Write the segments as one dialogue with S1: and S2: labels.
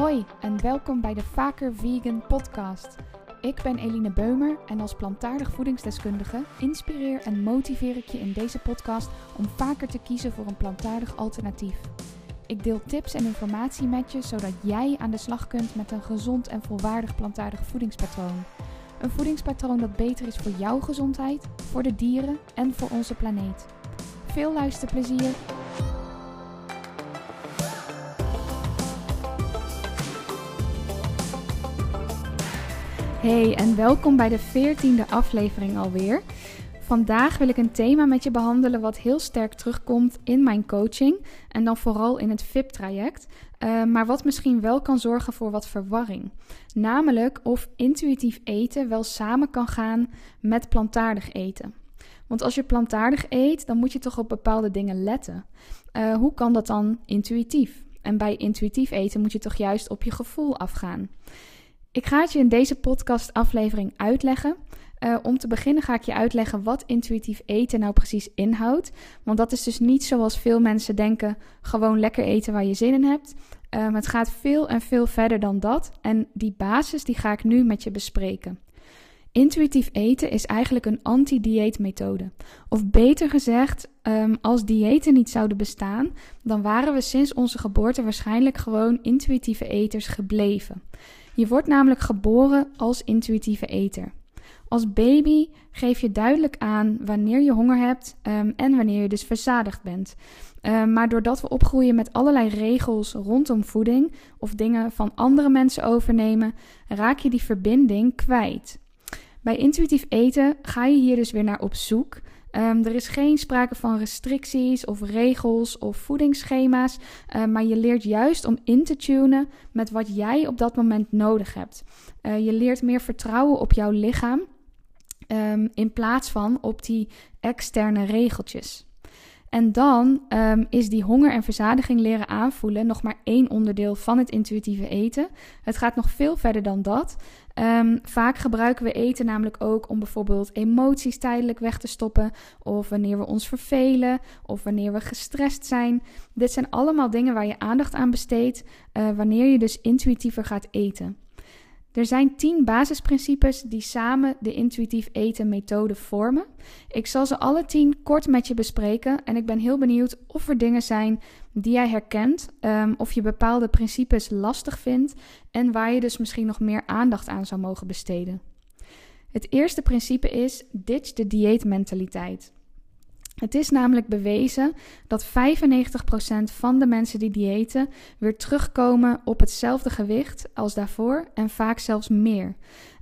S1: Hoi en welkom bij de Vaker Vegan podcast. Ik ben Eline Beumer en als plantaardig voedingsdeskundige inspireer en motiveer ik je in deze podcast om vaker te kiezen voor een plantaardig alternatief. Ik deel tips en informatie met je zodat jij aan de slag kunt met een gezond en volwaardig plantaardig voedingspatroon. Een voedingspatroon dat beter is voor jouw gezondheid, voor de dieren en voor onze planeet. Veel luisterplezier! Hey en welkom bij de 14e aflevering alweer. Vandaag wil ik een thema met je behandelen wat heel sterk terugkomt in mijn coaching en dan vooral in het VIP-traject, uh, maar wat misschien wel kan zorgen voor wat verwarring. Namelijk of intuïtief eten wel samen kan gaan met plantaardig eten. Want als je plantaardig eet, dan moet je toch op bepaalde dingen letten. Uh, hoe kan dat dan intuïtief? En bij intuïtief eten moet je toch juist op je gevoel afgaan. Ik ga het je in deze podcast-aflevering uitleggen. Uh, om te beginnen ga ik je uitleggen wat intuïtief eten nou precies inhoudt. Want dat is dus niet zoals veel mensen denken: gewoon lekker eten waar je zin in hebt. Um, het gaat veel en veel verder dan dat. En die basis die ga ik nu met je bespreken. Intuïtief eten is eigenlijk een anti-dieetmethode. Of beter gezegd, um, als diëten niet zouden bestaan, dan waren we sinds onze geboorte waarschijnlijk gewoon intuïtieve eters gebleven. Je wordt namelijk geboren als intuïtieve eter. Als baby geef je duidelijk aan wanneer je honger hebt um, en wanneer je dus verzadigd bent. Um, maar doordat we opgroeien met allerlei regels rondom voeding of dingen van andere mensen overnemen, raak je die verbinding kwijt. Bij intuïtief eten ga je hier dus weer naar op zoek Um, er is geen sprake van restricties of regels of voedingsschema's, um, maar je leert juist om in te tunen met wat jij op dat moment nodig hebt. Uh, je leert meer vertrouwen op jouw lichaam um, in plaats van op die externe regeltjes. En dan um, is die honger en verzadiging leren aanvoelen nog maar één onderdeel van het intuïtieve eten. Het gaat nog veel verder dan dat. Um, vaak gebruiken we eten namelijk ook om bijvoorbeeld emoties tijdelijk weg te stoppen, of wanneer we ons vervelen, of wanneer we gestrest zijn. Dit zijn allemaal dingen waar je aandacht aan besteedt uh, wanneer je dus intuïtiever gaat eten. Er zijn tien basisprincipes die samen de intuïtief eten methode vormen. Ik zal ze alle tien kort met je bespreken en ik ben heel benieuwd of er dingen zijn die jij herkent, um, of je bepaalde principes lastig vindt en waar je dus misschien nog meer aandacht aan zou mogen besteden. Het eerste principe is ditch de dieetmentaliteit. Het is namelijk bewezen dat 95% van de mensen die diëten weer terugkomen op hetzelfde gewicht als daarvoor en vaak zelfs meer.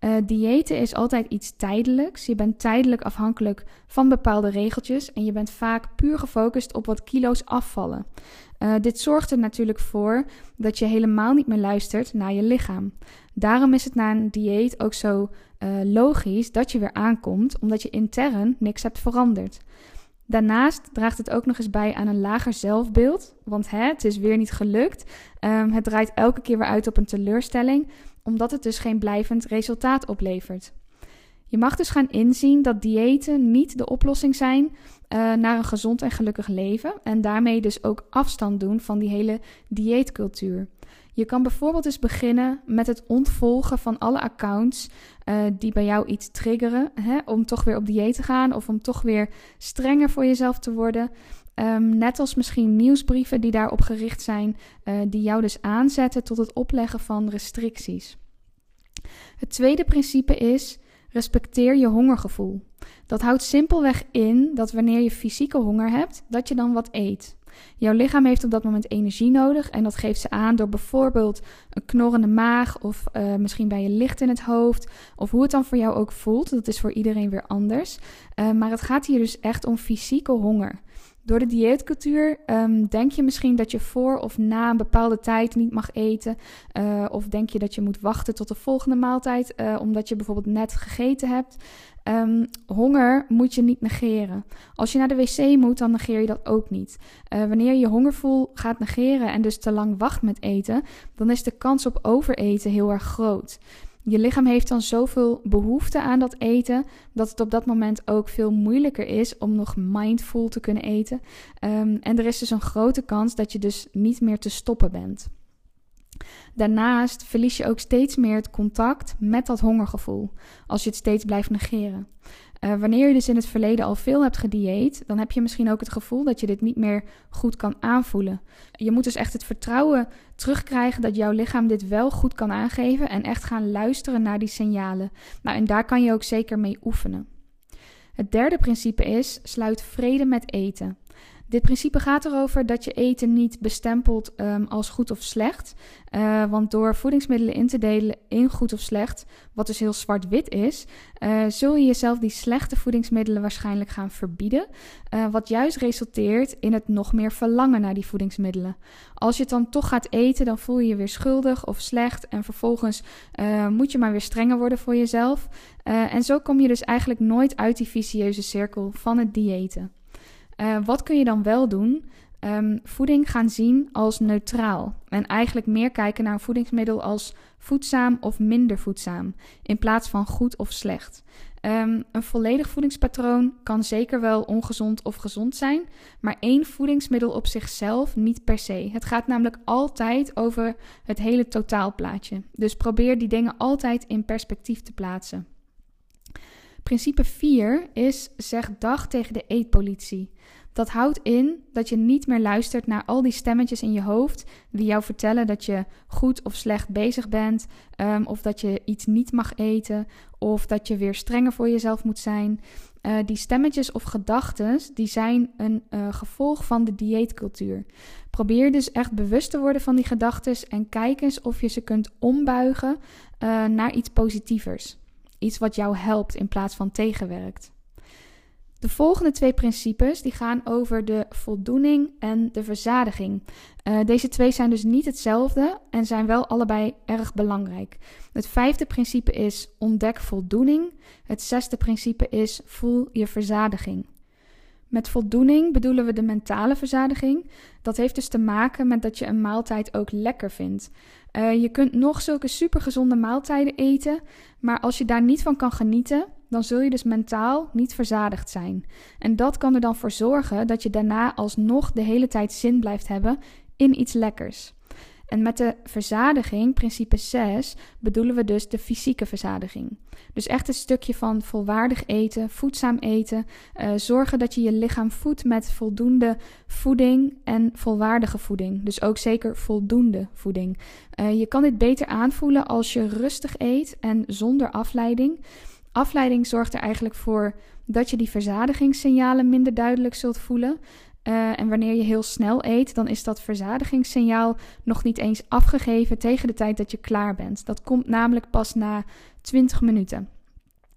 S1: Uh, diëten is altijd iets tijdelijks. Je bent tijdelijk afhankelijk van bepaalde regeltjes en je bent vaak puur gefocust op wat kilo's afvallen. Uh, dit zorgt er natuurlijk voor dat je helemaal niet meer luistert naar je lichaam. Daarom is het na een dieet ook zo uh, logisch dat je weer aankomt, omdat je intern niks hebt veranderd. Daarnaast draagt het ook nog eens bij aan een lager zelfbeeld, want hè, het is weer niet gelukt. Um, het draait elke keer weer uit op een teleurstelling, omdat het dus geen blijvend resultaat oplevert. Je mag dus gaan inzien dat diëten niet de oplossing zijn uh, naar een gezond en gelukkig leven en daarmee dus ook afstand doen van die hele dieetcultuur. Je kan bijvoorbeeld eens beginnen met het ontvolgen van alle accounts uh, die bij jou iets triggeren, hè, om toch weer op dieet te gaan of om toch weer strenger voor jezelf te worden. Um, net als misschien nieuwsbrieven die daarop gericht zijn, uh, die jou dus aanzetten tot het opleggen van restricties. Het tweede principe is: respecteer je hongergevoel. Dat houdt simpelweg in dat wanneer je fysieke honger hebt, dat je dan wat eet. Jouw lichaam heeft op dat moment energie nodig en dat geeft ze aan door bijvoorbeeld een knorrende maag of uh, misschien bij je licht in het hoofd of hoe het dan voor jou ook voelt. Dat is voor iedereen weer anders. Uh, maar het gaat hier dus echt om fysieke honger. Door de dieetcultuur um, denk je misschien dat je voor of na een bepaalde tijd niet mag eten. Uh, of denk je dat je moet wachten tot de volgende maaltijd, uh, omdat je bijvoorbeeld net gegeten hebt. Um, honger moet je niet negeren. Als je naar de wc moet, dan negeer je dat ook niet. Uh, wanneer je hongervoel gaat negeren en dus te lang wacht met eten, dan is de kans op overeten heel erg groot. Je lichaam heeft dan zoveel behoefte aan dat eten, dat het op dat moment ook veel moeilijker is om nog mindful te kunnen eten. Um, en er is dus een grote kans dat je dus niet meer te stoppen bent. Daarnaast verlies je ook steeds meer het contact met dat hongergevoel als je het steeds blijft negeren. Uh, wanneer je dus in het verleden al veel hebt gedieet, dan heb je misschien ook het gevoel dat je dit niet meer goed kan aanvoelen. Je moet dus echt het vertrouwen terugkrijgen dat jouw lichaam dit wel goed kan aangeven en echt gaan luisteren naar die signalen. Nou, en daar kan je ook zeker mee oefenen. Het derde principe is: sluit vrede met eten. Dit principe gaat erover dat je eten niet bestempelt um, als goed of slecht. Uh, want door voedingsmiddelen in te delen in goed of slecht, wat dus heel zwart-wit is, uh, zul je jezelf die slechte voedingsmiddelen waarschijnlijk gaan verbieden. Uh, wat juist resulteert in het nog meer verlangen naar die voedingsmiddelen. Als je het dan toch gaat eten, dan voel je je weer schuldig of slecht. En vervolgens moet je maar weer strenger worden voor jezelf. en zo kom je dus eigenlijk nooit uit die vicieuze cirkel van het diëten. Uh, wat kun je dan wel doen? Um, voeding gaan zien als neutraal. En eigenlijk meer kijken naar een voedingsmiddel als voedzaam of minder voedzaam. In plaats van goed of slecht. Um, een volledig voedingspatroon kan zeker wel ongezond of gezond zijn. Maar één voedingsmiddel op zichzelf niet per se. Het gaat namelijk altijd over het hele totaalplaatje. Dus probeer die dingen altijd in perspectief te plaatsen. Principe 4 is zeg dag tegen de eetpolitie. Dat houdt in dat je niet meer luistert naar al die stemmetjes in je hoofd die jou vertellen dat je goed of slecht bezig bent, um, of dat je iets niet mag eten, of dat je weer strenger voor jezelf moet zijn. Uh, die stemmetjes of gedachten, die zijn een uh, gevolg van de dieetcultuur. Probeer dus echt bewust te worden van die gedachten en kijk eens of je ze kunt ombuigen uh, naar iets positievers. Iets wat jou helpt in plaats van tegenwerkt. De volgende twee principes die gaan over de voldoening en de verzadiging. Uh, deze twee zijn dus niet hetzelfde en zijn wel allebei erg belangrijk. Het vijfde principe is ontdek voldoening. Het zesde principe is voel je verzadiging. Met voldoening bedoelen we de mentale verzadiging. Dat heeft dus te maken met dat je een maaltijd ook lekker vindt. Uh, je kunt nog zulke supergezonde maaltijden eten, maar als je daar niet van kan genieten, dan zul je dus mentaal niet verzadigd zijn. En dat kan er dan voor zorgen dat je daarna alsnog de hele tijd zin blijft hebben in iets lekkers. En met de verzadiging, principe 6, bedoelen we dus de fysieke verzadiging. Dus echt een stukje van volwaardig eten, voedzaam eten. Uh, zorgen dat je je lichaam voedt met voldoende voeding en volwaardige voeding. Dus ook zeker voldoende voeding. Uh, je kan dit beter aanvoelen als je rustig eet en zonder afleiding. Afleiding zorgt er eigenlijk voor dat je die verzadigingssignalen minder duidelijk zult voelen. Uh, en wanneer je heel snel eet, dan is dat verzadigingssignaal nog niet eens afgegeven tegen de tijd dat je klaar bent. Dat komt namelijk pas na 20 minuten.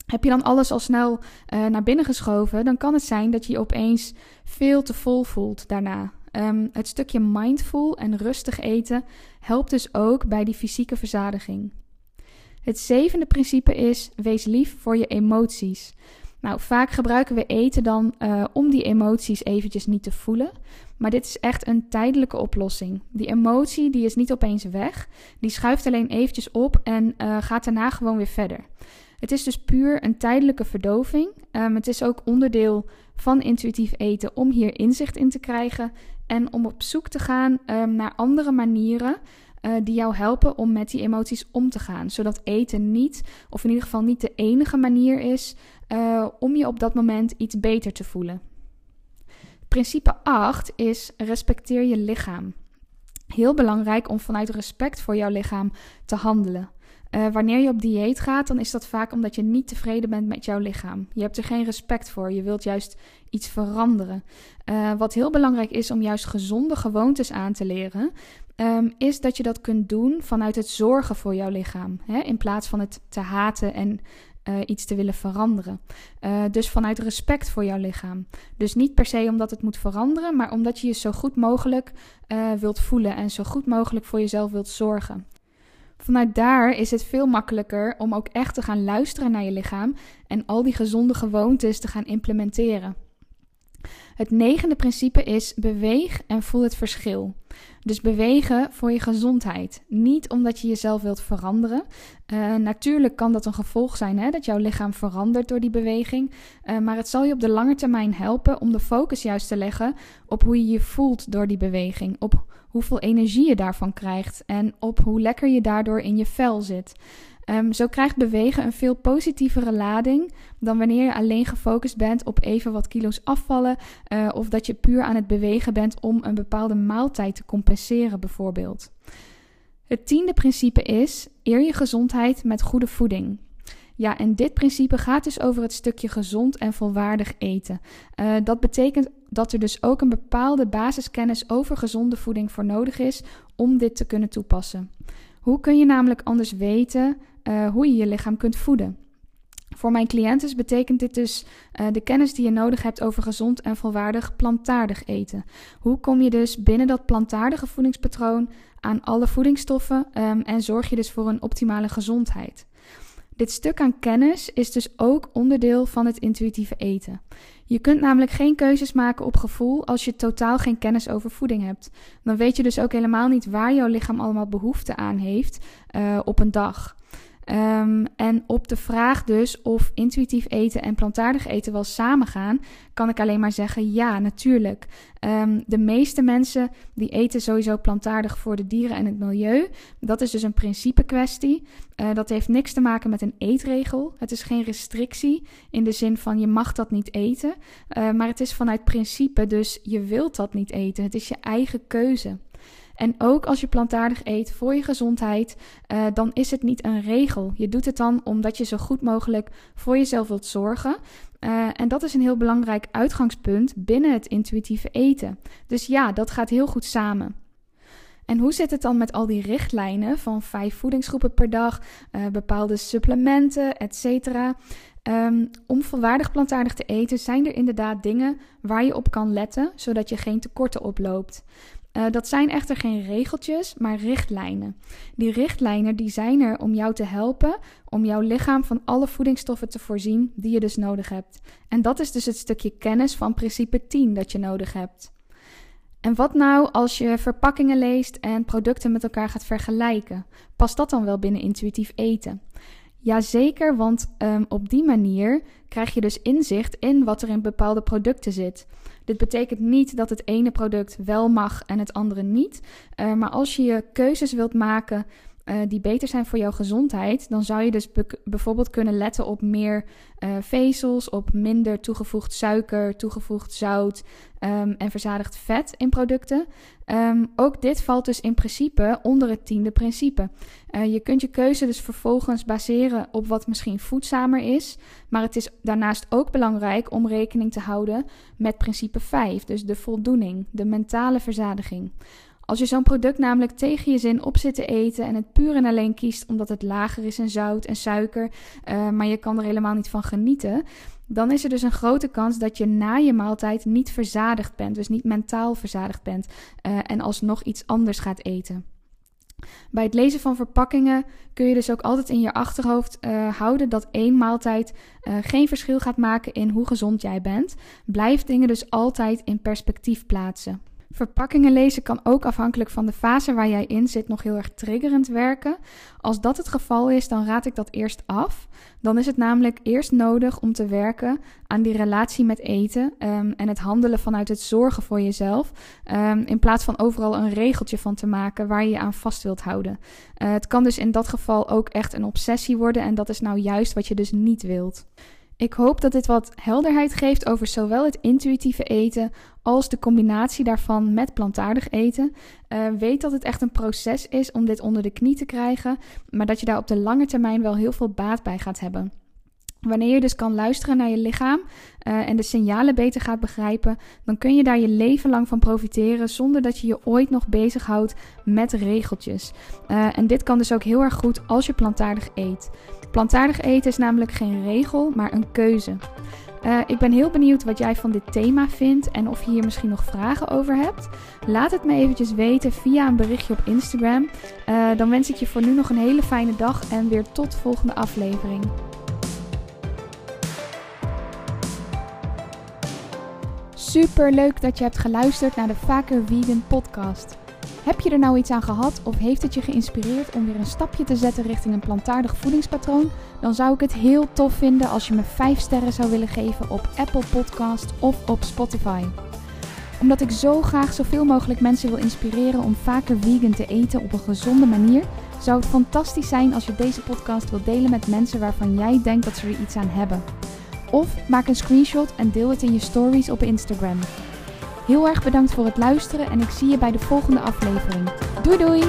S1: Heb je dan alles al snel uh, naar binnen geschoven, dan kan het zijn dat je je opeens veel te vol voelt daarna. Um, het stukje mindful en rustig eten helpt dus ook bij die fysieke verzadiging. Het zevende principe is: wees lief voor je emoties. Nou, vaak gebruiken we eten dan uh, om die emoties eventjes niet te voelen. Maar dit is echt een tijdelijke oplossing. Die emotie die is niet opeens weg. Die schuift alleen eventjes op en uh, gaat daarna gewoon weer verder. Het is dus puur een tijdelijke verdoving. Um, het is ook onderdeel van intuïtief eten om hier inzicht in te krijgen. En om op zoek te gaan um, naar andere manieren uh, die jou helpen om met die emoties om te gaan. Zodat eten niet, of in ieder geval niet de enige manier is uh, om je op dat moment iets beter te voelen. Principe 8 is respecteer je lichaam. Heel belangrijk om vanuit respect voor jouw lichaam te handelen. Uh, wanneer je op dieet gaat, dan is dat vaak omdat je niet tevreden bent met jouw lichaam. Je hebt er geen respect voor. Je wilt juist iets veranderen. Uh, wat heel belangrijk is om juist gezonde gewoontes aan te leren, um, is dat je dat kunt doen vanuit het zorgen voor jouw lichaam. Hè? In plaats van het te haten en uh, iets te willen veranderen. Uh, dus vanuit respect voor jouw lichaam. Dus niet per se omdat het moet veranderen, maar omdat je je zo goed mogelijk uh, wilt voelen en zo goed mogelijk voor jezelf wilt zorgen. Vanuit daar is het veel makkelijker om ook echt te gaan luisteren naar je lichaam en al die gezonde gewoontes te gaan implementeren. Het negende principe is beweeg en voel het verschil. Dus bewegen voor je gezondheid. Niet omdat je jezelf wilt veranderen. Uh, natuurlijk kan dat een gevolg zijn hè, dat jouw lichaam verandert door die beweging. Uh, maar het zal je op de lange termijn helpen om de focus juist te leggen op hoe je je voelt door die beweging. Op hoeveel energie je daarvan krijgt en op hoe lekker je daardoor in je vel zit. Um, zo krijgt bewegen een veel positievere lading dan wanneer je alleen gefocust bent op even wat kilo's afvallen uh, of dat je puur aan het bewegen bent om een bepaalde maaltijd te compenseren, bijvoorbeeld. Het tiende principe is: eer je gezondheid met goede voeding. Ja, en dit principe gaat dus over het stukje gezond en volwaardig eten. Uh, dat betekent dat er dus ook een bepaalde basiskennis over gezonde voeding voor nodig is om dit te kunnen toepassen. Hoe kun je namelijk anders weten uh, hoe je je lichaam kunt voeden? Voor mijn cliënten betekent dit dus uh, de kennis die je nodig hebt over gezond en volwaardig plantaardig eten. Hoe kom je dus binnen dat plantaardige voedingspatroon aan alle voedingsstoffen um, en zorg je dus voor een optimale gezondheid? Dit stuk aan kennis is dus ook onderdeel van het intuïtieve eten. Je kunt namelijk geen keuzes maken op gevoel als je totaal geen kennis over voeding hebt. Dan weet je dus ook helemaal niet waar jouw lichaam allemaal behoefte aan heeft uh, op een dag. Um, en op de vraag dus of intuïtief eten en plantaardig eten wel samengaan, kan ik alleen maar zeggen ja, natuurlijk. Um, de meeste mensen die eten sowieso plantaardig voor de dieren en het milieu. Dat is dus een principe kwestie. Uh, dat heeft niks te maken met een eetregel. Het is geen restrictie in de zin van je mag dat niet eten. Uh, maar het is vanuit principe, dus je wilt dat niet eten. Het is je eigen keuze. En ook als je plantaardig eet voor je gezondheid, uh, dan is het niet een regel. Je doet het dan omdat je zo goed mogelijk voor jezelf wilt zorgen. Uh, en dat is een heel belangrijk uitgangspunt binnen het intuïtieve eten. Dus ja, dat gaat heel goed samen. En hoe zit het dan met al die richtlijnen van vijf voedingsgroepen per dag, uh, bepaalde supplementen, etc. Um, ehm, om volwaardig plantaardig te eten zijn er inderdaad dingen waar je op kan letten, zodat je geen tekorten oploopt. Uh, dat zijn echter geen regeltjes, maar richtlijnen. Die richtlijnen die zijn er om jou te helpen om jouw lichaam van alle voedingsstoffen te voorzien die je dus nodig hebt. En dat is dus het stukje kennis van principe 10 dat je nodig hebt. En wat nou als je verpakkingen leest en producten met elkaar gaat vergelijken? Past dat dan wel binnen intuïtief eten? Jazeker, want um, op die manier krijg je dus inzicht in wat er in bepaalde producten zit. Dit betekent niet dat het ene product wel mag en het andere niet. Uh, maar als je je keuzes wilt maken uh, die beter zijn voor jouw gezondheid, dan zou je dus bijvoorbeeld kunnen letten op meer uh, vezels, op minder toegevoegd suiker, toegevoegd zout um, en verzadigd vet in producten. Um, ook dit valt dus in principe onder het tiende principe. Uh, je kunt je keuze dus vervolgens baseren op wat misschien voedzamer is, maar het is daarnaast ook belangrijk om rekening te houden met principe 5, dus de voldoening, de mentale verzadiging. Als je zo'n product namelijk tegen je zin op zit te eten en het puur en alleen kiest omdat het lager is in zout en suiker, uh, maar je kan er helemaal niet van genieten, dan is er dus een grote kans dat je na je maaltijd niet verzadigd bent, dus niet mentaal verzadigd bent uh, en alsnog iets anders gaat eten. Bij het lezen van verpakkingen kun je dus ook altijd in je achterhoofd uh, houden dat één maaltijd geen verschil gaat maken in hoe gezond jij bent. Blijf dingen dus altijd in perspectief plaatsen. Verpakkingen lezen kan ook afhankelijk van de fase waar jij in zit nog heel erg triggerend werken. Als dat het geval is, dan raad ik dat eerst af. Dan is het namelijk eerst nodig om te werken aan die relatie met eten um, en het handelen vanuit het zorgen voor jezelf. Um, in plaats van overal een regeltje van te maken waar je je aan vast wilt houden. Uh, het kan dus in dat geval ook echt een obsessie worden en dat is nou juist wat je dus niet wilt. Ik hoop dat dit wat helderheid geeft over zowel het intuïtieve eten als de combinatie daarvan met plantaardig eten. Uh, weet dat het echt een proces is om dit onder de knie te krijgen, maar dat je daar op de lange termijn wel heel veel baat bij gaat hebben. Wanneer je dus kan luisteren naar je lichaam uh, en de signalen beter gaat begrijpen, dan kun je daar je leven lang van profiteren zonder dat je je ooit nog bezighoudt met regeltjes. Uh, en dit kan dus ook heel erg goed als je plantaardig eet. Plantaardig eten is namelijk geen regel, maar een keuze. Uh, ik ben heel benieuwd wat jij van dit thema vindt en of je hier misschien nog vragen over hebt. Laat het me eventjes weten via een berichtje op Instagram. Uh, dan wens ik je voor nu nog een hele fijne dag en weer tot de volgende aflevering. super leuk dat je hebt geluisterd naar de Vaker Vegan podcast. Heb je er nou iets aan gehad of heeft het je geïnspireerd om weer een stapje te zetten richting een plantaardig voedingspatroon? Dan zou ik het heel tof vinden als je me 5 sterren zou willen geven op Apple Podcast of op Spotify. Omdat ik zo graag zoveel mogelijk mensen wil inspireren om vaker vegan te eten op een gezonde manier, zou het fantastisch zijn als je deze podcast wilt delen met mensen waarvan jij denkt dat ze er iets aan hebben. Of maak een screenshot en deel het in je stories op Instagram. Heel erg bedankt voor het luisteren en ik zie je bij de volgende aflevering. Doei doei!